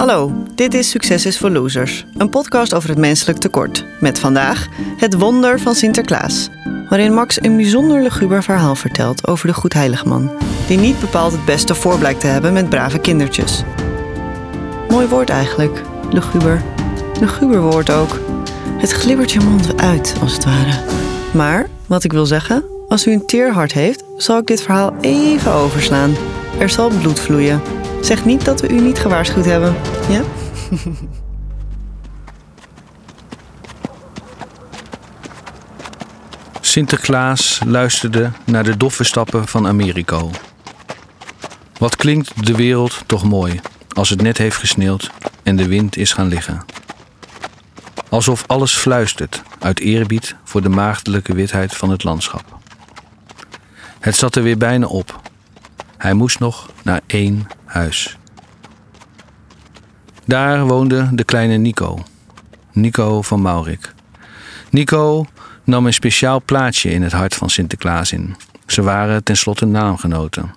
Hallo, dit is Succes is voor Losers, een podcast over het menselijk tekort. Met vandaag het wonder van Sinterklaas, waarin Max een bijzonder luguber verhaal vertelt over de goedheiligman, die niet bepaald het beste voor blijkt te hebben met brave kindertjes. Mooi woord eigenlijk, luguber. Luguber woord ook. Het glibbert je mond uit, als het ware. Maar, wat ik wil zeggen, als u een teerhart heeft, zal ik dit verhaal even overslaan. Er zal bloed vloeien. Zeg niet dat we u niet gewaarschuwd hebben, Sinterklaas luisterde naar de doffe stappen van Americo. Wat klinkt de wereld toch mooi als het net heeft gesneeuwd en de wind is gaan liggen. Alsof alles fluistert uit eerbied voor de maagdelijke witheid van het landschap. Het zat er weer bijna op. Hij moest nog naar één huis. Daar woonde de kleine Nico. Nico van Maurik. Nico nam een speciaal plaatsje in het hart van Sinterklaas in. Ze waren tenslotte naamgenoten.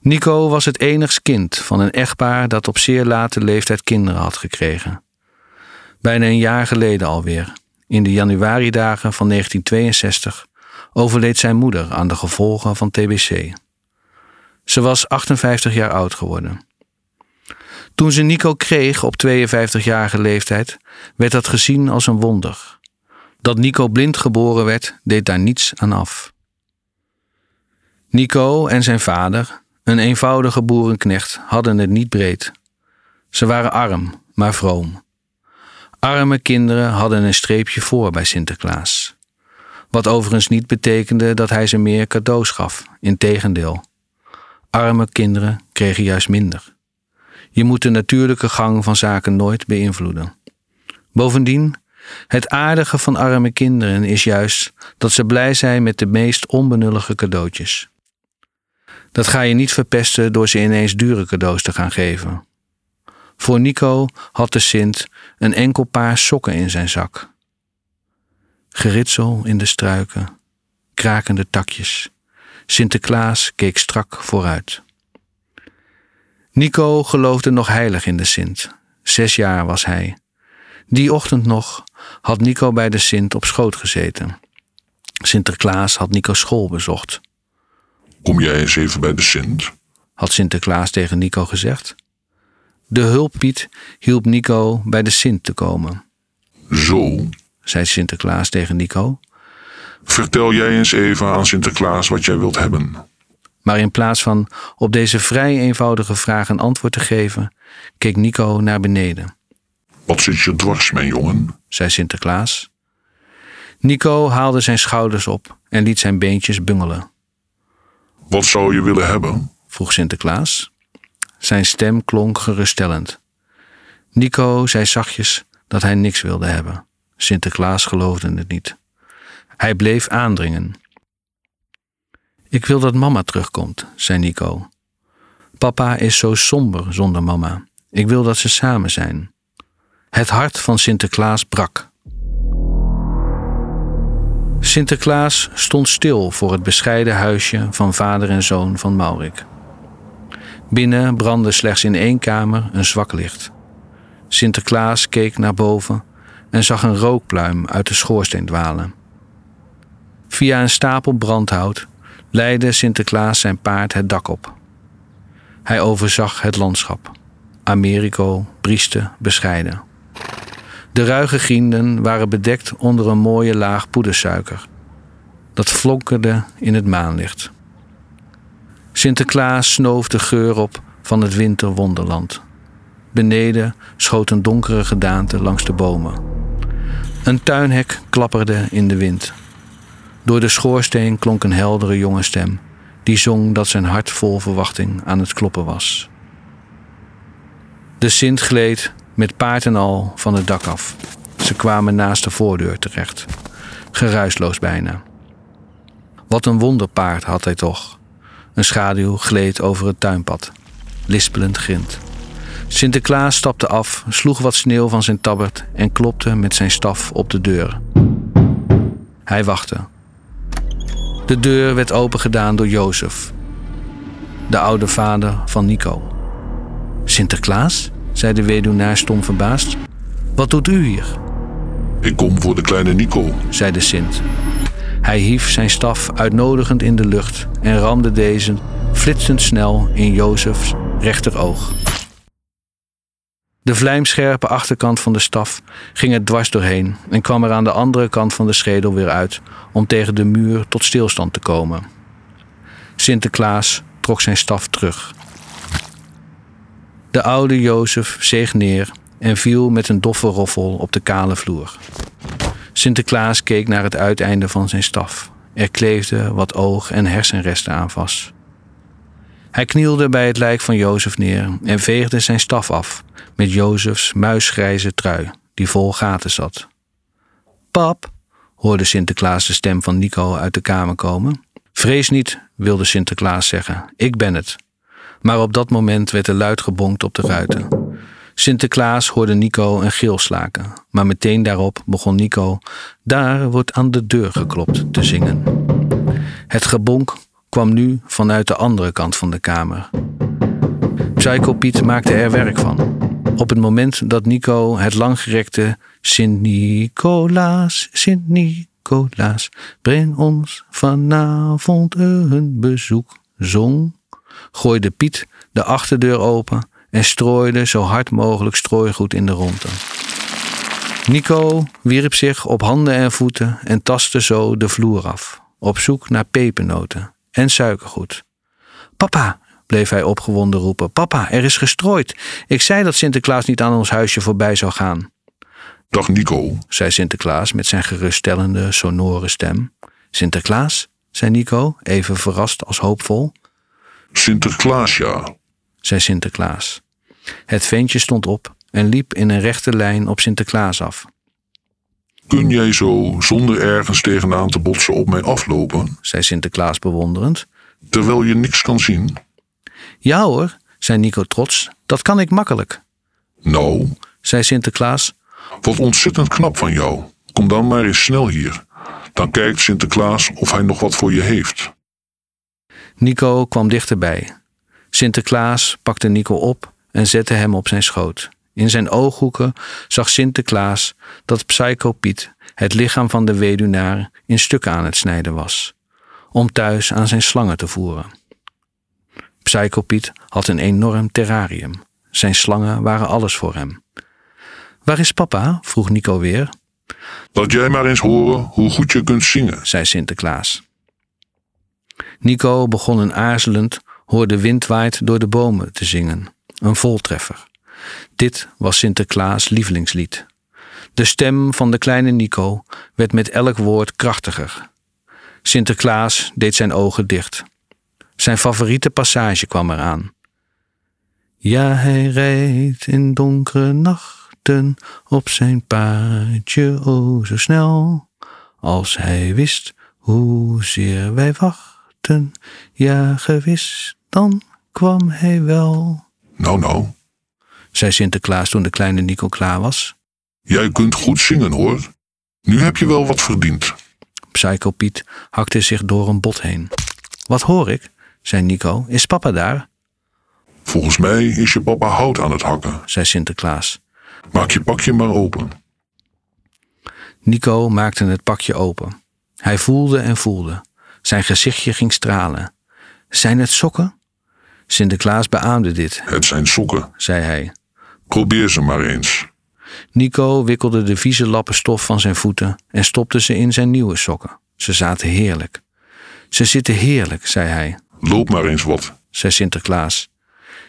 Nico was het enigst kind van een echtpaar dat op zeer late leeftijd kinderen had gekregen. Bijna een jaar geleden alweer, in de januaridagen van 1962, overleed zijn moeder aan de gevolgen van TBC. Ze was 58 jaar oud geworden. Toen ze Nico kreeg op 52-jarige leeftijd, werd dat gezien als een wonder. Dat Nico blind geboren werd, deed daar niets aan af. Nico en zijn vader, een eenvoudige boerenknecht, hadden het niet breed. Ze waren arm, maar vroom. Arme kinderen hadden een streepje voor bij Sinterklaas. Wat overigens niet betekende dat hij ze meer cadeaus gaf, integendeel. Arme kinderen kregen juist minder. Je moet de natuurlijke gang van zaken nooit beïnvloeden. Bovendien, het aardige van arme kinderen is juist dat ze blij zijn met de meest onbenullige cadeautjes. Dat ga je niet verpesten door ze ineens dure cadeaus te gaan geven. Voor Nico had de Sint een enkel paar sokken in zijn zak. Geritsel in de struiken, krakende takjes. Sinterklaas keek strak vooruit. Nico geloofde nog heilig in de Sint. Zes jaar was hij. Die ochtend nog had Nico bij de Sint op schoot gezeten. Sinterklaas had Nico school bezocht. Kom jij eens even bij de Sint? Had Sinterklaas tegen Nico gezegd. De hulppiet hielp Nico bij de Sint te komen. Zo, zei Sinterklaas tegen Nico. Vertel jij eens even aan Sinterklaas wat jij wilt hebben. Maar in plaats van op deze vrij eenvoudige vraag een antwoord te geven, keek Nico naar beneden. Wat zit je dwars, mijn jongen? zei Sinterklaas. Nico haalde zijn schouders op en liet zijn beentjes bungelen. Wat zou je willen hebben? vroeg Sinterklaas. Zijn stem klonk geruststellend. Nico zei zachtjes dat hij niks wilde hebben. Sinterklaas geloofde het niet. Hij bleef aandringen. Ik wil dat mama terugkomt, zei Nico. Papa is zo somber zonder mama. Ik wil dat ze samen zijn. Het hart van Sinterklaas brak. Sinterklaas stond stil voor het bescheiden huisje van vader en zoon van Maurik. Binnen brandde slechts in één kamer een zwak licht. Sinterklaas keek naar boven en zag een rookpluim uit de schoorsteen dwalen. Via een stapel brandhout leidde Sinterklaas zijn paard het dak op. Hij overzag het landschap. Americo brieste bescheiden. De ruige grienden waren bedekt onder een mooie laag poedersuiker. Dat flonkerde in het maanlicht. Sinterklaas snoof de geur op van het winterwonderland. Beneden schoot een donkere gedaante langs de bomen. Een tuinhek klapperde in de wind. Door de schoorsteen klonk een heldere jonge stem, die zong dat zijn hart vol verwachting aan het kloppen was. De Sint gleed met paard en al van het dak af. Ze kwamen naast de voordeur terecht, geruisloos bijna. Wat een wonderpaard had hij toch. Een schaduw gleed over het tuinpad, lispelend grind. Sinterklaas stapte af, sloeg wat sneeuw van zijn tabbert en klopte met zijn staf op de deur. Hij wachtte. De deur werd opengedaan door Jozef, de oude vader van Nico. Sinterklaas? zei de weduwnaar stom verbaasd. Wat doet u hier? Ik kom voor de kleine Nico. zei de Sint. Hij hief zijn staf uitnodigend in de lucht en ramde deze flitsend snel in Jozefs rechteroog. De vlijmscherpe achterkant van de staf ging er dwars doorheen en kwam er aan de andere kant van de schedel weer uit om tegen de muur tot stilstand te komen. Sinterklaas trok zijn staf terug. De oude Jozef zeeg neer en viel met een doffe roffel op de kale vloer. Sinterklaas keek naar het uiteinde van zijn staf. Er kleefde wat oog- en hersenresten aan vast. Hij knielde bij het lijk van Jozef neer en veegde zijn staf af met Jozefs muisgrijze trui, die vol gaten zat. Pap, hoorde Sinterklaas de stem van Nico uit de kamer komen. Vrees niet, wilde Sinterklaas zeggen, ik ben het. Maar op dat moment werd er luid gebonkt op de ruiten. Sinterklaas hoorde Nico een gil slaken, maar meteen daarop begon Nico Daar wordt aan de deur geklopt te zingen. Het gebonk kwam nu vanuit de andere kant van de kamer. Psycho Piet maakte er werk van. Op het moment dat Nico het langgerekte Sint-Nicolaas, Sint-Nicolaas, breng ons vanavond een bezoek zong, gooide Piet de achterdeur open en strooide zo hard mogelijk strooigoed in de ronde. Nico wierp zich op handen en voeten en tastte zo de vloer af, op zoek naar pepernoten en suikergoed. Papa, bleef hij opgewonden roepen, papa, er is gestrooid. Ik zei dat Sinterklaas niet aan ons huisje voorbij zou gaan. Dag Nico. zei Sinterklaas met zijn geruststellende, sonore stem. Sinterklaas, zei Nico, even verrast als hoopvol. Sinterklaas, ja. zei Sinterklaas. Het ventje stond op en liep in een rechte lijn op Sinterklaas af. Kun jij zo, zonder ergens tegenaan te botsen, op mij aflopen, zei Sinterklaas bewonderend. terwijl je niks kan zien? Ja hoor, zei Nico trots, dat kan ik makkelijk, Nou, zei Sinterklaas. wat ontzettend knap van jou. Kom dan maar eens snel hier. Dan kijkt Sinterklaas of hij nog wat voor je heeft. Nico kwam dichterbij. Sinterklaas pakte Nico op en zette hem op zijn schoot. In zijn ooghoeken zag Sinterklaas dat Psycho Piet het lichaam van de weduwnaar in stukken aan het snijden was, om thuis aan zijn slangen te voeren. Psycho Piet had een enorm terrarium. Zijn slangen waren alles voor hem. Waar is papa? vroeg Nico weer, Laat jij maar eens horen hoe goed je kunt zingen. zei Sinterklaas. Nico begon een aarzelend Hoor de wind waait door de bomen te zingen. Een voltreffer. Dit was Sinterklaas' lievelingslied. De stem van de kleine Nico werd met elk woord krachtiger. Sinterklaas deed zijn ogen dicht. Zijn favoriete passage kwam eraan. Ja, hij rijdt in donkere nachten op zijn paardje, o zo snel. Als hij wist hoezeer wij wachten, ja gewis, dan kwam hij wel. Nou, nou, zei Sinterklaas toen de kleine Nico klaar was. jij kunt goed zingen hoor. Nu heb je wel wat verdiend. Psycho Piet hakte zich door een bot heen. Wat hoor ik? zei Nico. Is papa daar? Volgens mij is je papa hout aan het hakken. zei Sinterklaas. Maak je pakje maar open. Nico maakte het pakje open. Hij voelde en voelde. Zijn gezichtje ging stralen. Zijn het sokken? Sinterklaas beaamde dit, Het zijn sokken. zei hij. Probeer ze maar eens. Nico wikkelde de vieze lappen stof van zijn voeten en stopte ze in zijn nieuwe sokken. Ze zaten heerlijk. Ze zitten heerlijk, zei hij, Loop maar eens wat. zei Sinterklaas.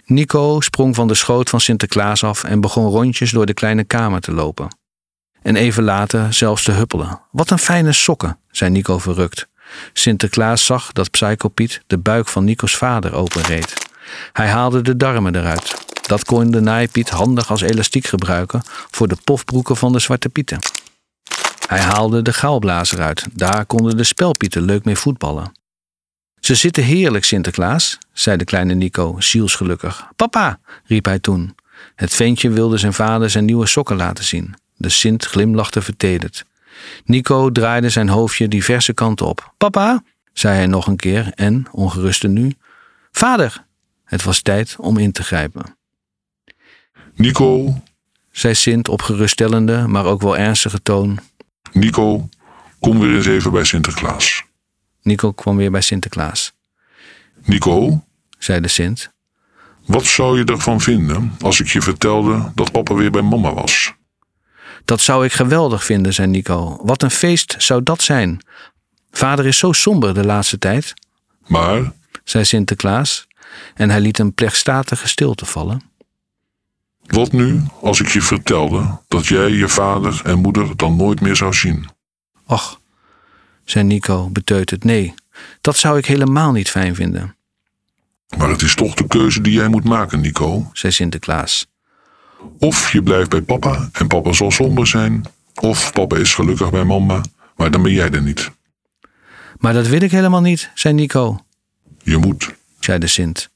Nico sprong van de schoot van Sinterklaas af en begon rondjes door de kleine kamer te lopen. En even later zelfs te huppelen. Wat een fijne sokken, zei Nico verrukt. Sinterklaas zag dat Psycho Piet de buik van Nico's vader openreed. Hij haalde de darmen eruit. Dat kon de naaipiet handig als elastiek gebruiken voor de pofbroeken van de zwarte pieten. Hij haalde de gaalblazer uit. Daar konden de spelpieten leuk mee voetballen. Ze zitten heerlijk, Sinterklaas, zei de kleine Nico, zielsgelukkig. Papa, riep hij toen. Het ventje wilde zijn vader zijn nieuwe sokken laten zien. De Sint glimlachte vertederd. Nico draaide zijn hoofdje diverse kanten op. Papa, zei hij nog een keer en, ongeruster nu, Vader! Het was tijd om in te grijpen. Nico, zei Sint op geruststellende, maar ook wel ernstige toon. Nico, kom weer eens even bij Sinterklaas. Nico kwam weer bij Sinterklaas. Nico, zei de Sint. wat zou je ervan vinden als ik je vertelde dat papa weer bij mama was? Dat zou ik geweldig vinden, zei Nico. Wat een feest zou dat zijn. Vader is zo somber de laatste tijd, Maar, zei Sinterklaas, en hij liet een plechtstatige stilte vallen. Wat nu als ik je vertelde dat jij je vader en moeder dan nooit meer zou zien? Och, zei Nico beteuterd, nee, dat zou ik helemaal niet fijn vinden, Maar het is toch de keuze die jij moet maken, Nico. zei Sinterklaas. Of je blijft bij papa en papa zal somber zijn. Of papa is gelukkig bij mama, maar dan ben jij er niet. Maar dat wil ik helemaal niet, zei Nico, Je moet. zei de Sint.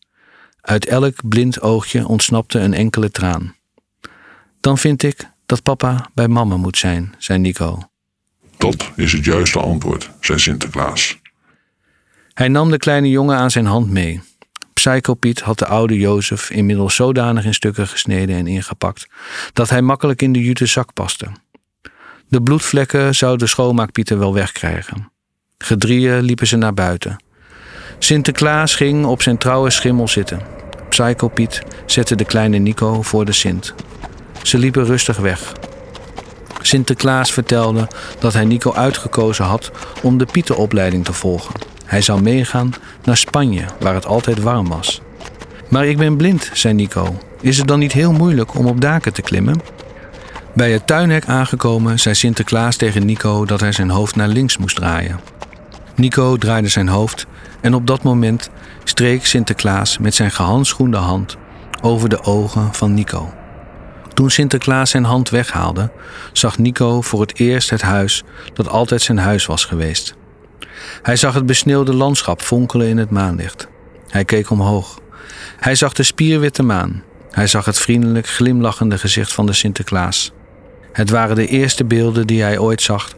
Uit elk blind oogje ontsnapte een enkele traan. Dan vind ik dat papa bij mama moet zijn, zei Nico. Dat is het juiste antwoord, zei Sinterklaas. Hij nam de kleine jongen aan zijn hand mee. Psycho Piet had de oude Jozef inmiddels zodanig in stukken gesneden en ingepakt dat hij makkelijk in de jute zak paste. De bloedvlekken zou de schoonmaakpieter wel wegkrijgen. Gedrieën liepen ze naar buiten. Sinterklaas ging op zijn trouwe schimmel zitten. Psycho Piet zette de kleine Nico voor de Sint. Ze liepen rustig weg. Sinterklaas vertelde dat hij Nico uitgekozen had om de Pieteropleiding te volgen. Hij zou meegaan naar Spanje, waar het altijd warm was. Maar ik ben blind, zei Nico. Is het dan niet heel moeilijk om op daken te klimmen? Bij het tuinhek aangekomen zei Sinterklaas tegen Nico dat hij zijn hoofd naar links moest draaien. Nico draaide zijn hoofd en op dat moment streek Sinterklaas met zijn gehandschoende hand over de ogen van Nico. Toen Sinterklaas zijn hand weghaalde, zag Nico voor het eerst het huis dat altijd zijn huis was geweest. Hij zag het besneeuwde landschap fonkelen in het maanlicht. Hij keek omhoog. Hij zag de spierwitte maan. Hij zag het vriendelijk glimlachende gezicht van de Sinterklaas. Het waren de eerste beelden die hij ooit zag.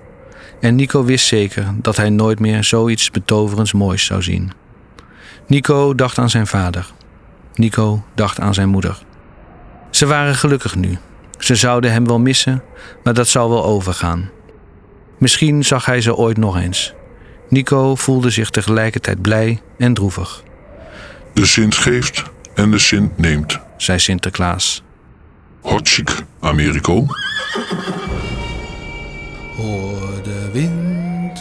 En Nico wist zeker dat hij nooit meer zoiets betoverends moois zou zien. Nico dacht aan zijn vader. Nico dacht aan zijn moeder. Ze waren gelukkig nu. Ze zouden hem wel missen, maar dat zou wel overgaan. Misschien zag hij ze ooit nog eens. Nico voelde zich tegelijkertijd blij en droevig, De Sint geeft en de Sint neemt. zei Sinterklaas. Hartstikke, Americo. Wind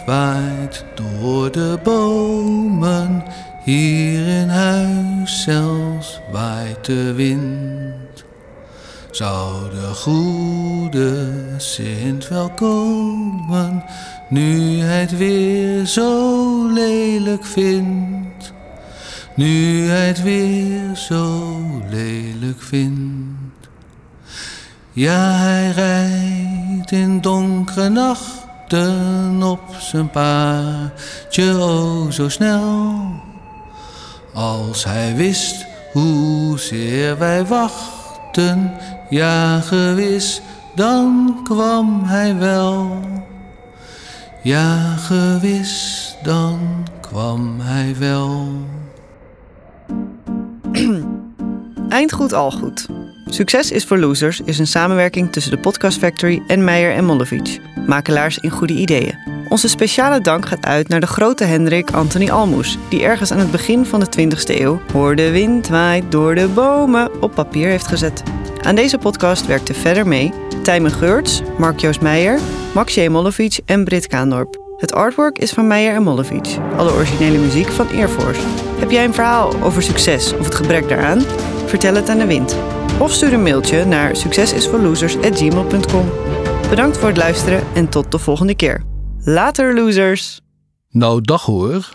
waait door de bomen, hier in huis zelfs waait de wind. Zou de goede Sint wel komen, nu hij het weer zo lelijk vindt? Nu hij het weer zo lelijk vindt. Ja, hij rijdt in donkere op zijn paardje, oh zo snel. Als hij wist hoezeer wij wachten, ja gewis, dan kwam hij wel. Ja gewis, dan kwam hij wel. Eind goed, al goed. Succes is voor Losers is een samenwerking tussen de Podcast Factory en Meijer en Mollevic, makelaars in goede ideeën. Onze speciale dank gaat uit naar de grote Hendrik Anthony Almoes, die ergens aan het begin van de 20e eeuw Hoor de wind waait door de bomen op papier heeft gezet. Aan deze podcast werkten verder mee Tijmen Geurts, Mark-Joost Meijer, Max J. En Brit Kaandorp. Het artwork is van Meijer en Mollevic. Alle originele muziek van Airforce. Heb jij een verhaal over succes of het gebrek daaraan? Vertel het aan de wind. Of stuur een mailtje naar succesisforlosers.gmail.com. Bedankt voor het luisteren en tot de volgende keer. Later, losers! Nou, dag hoor.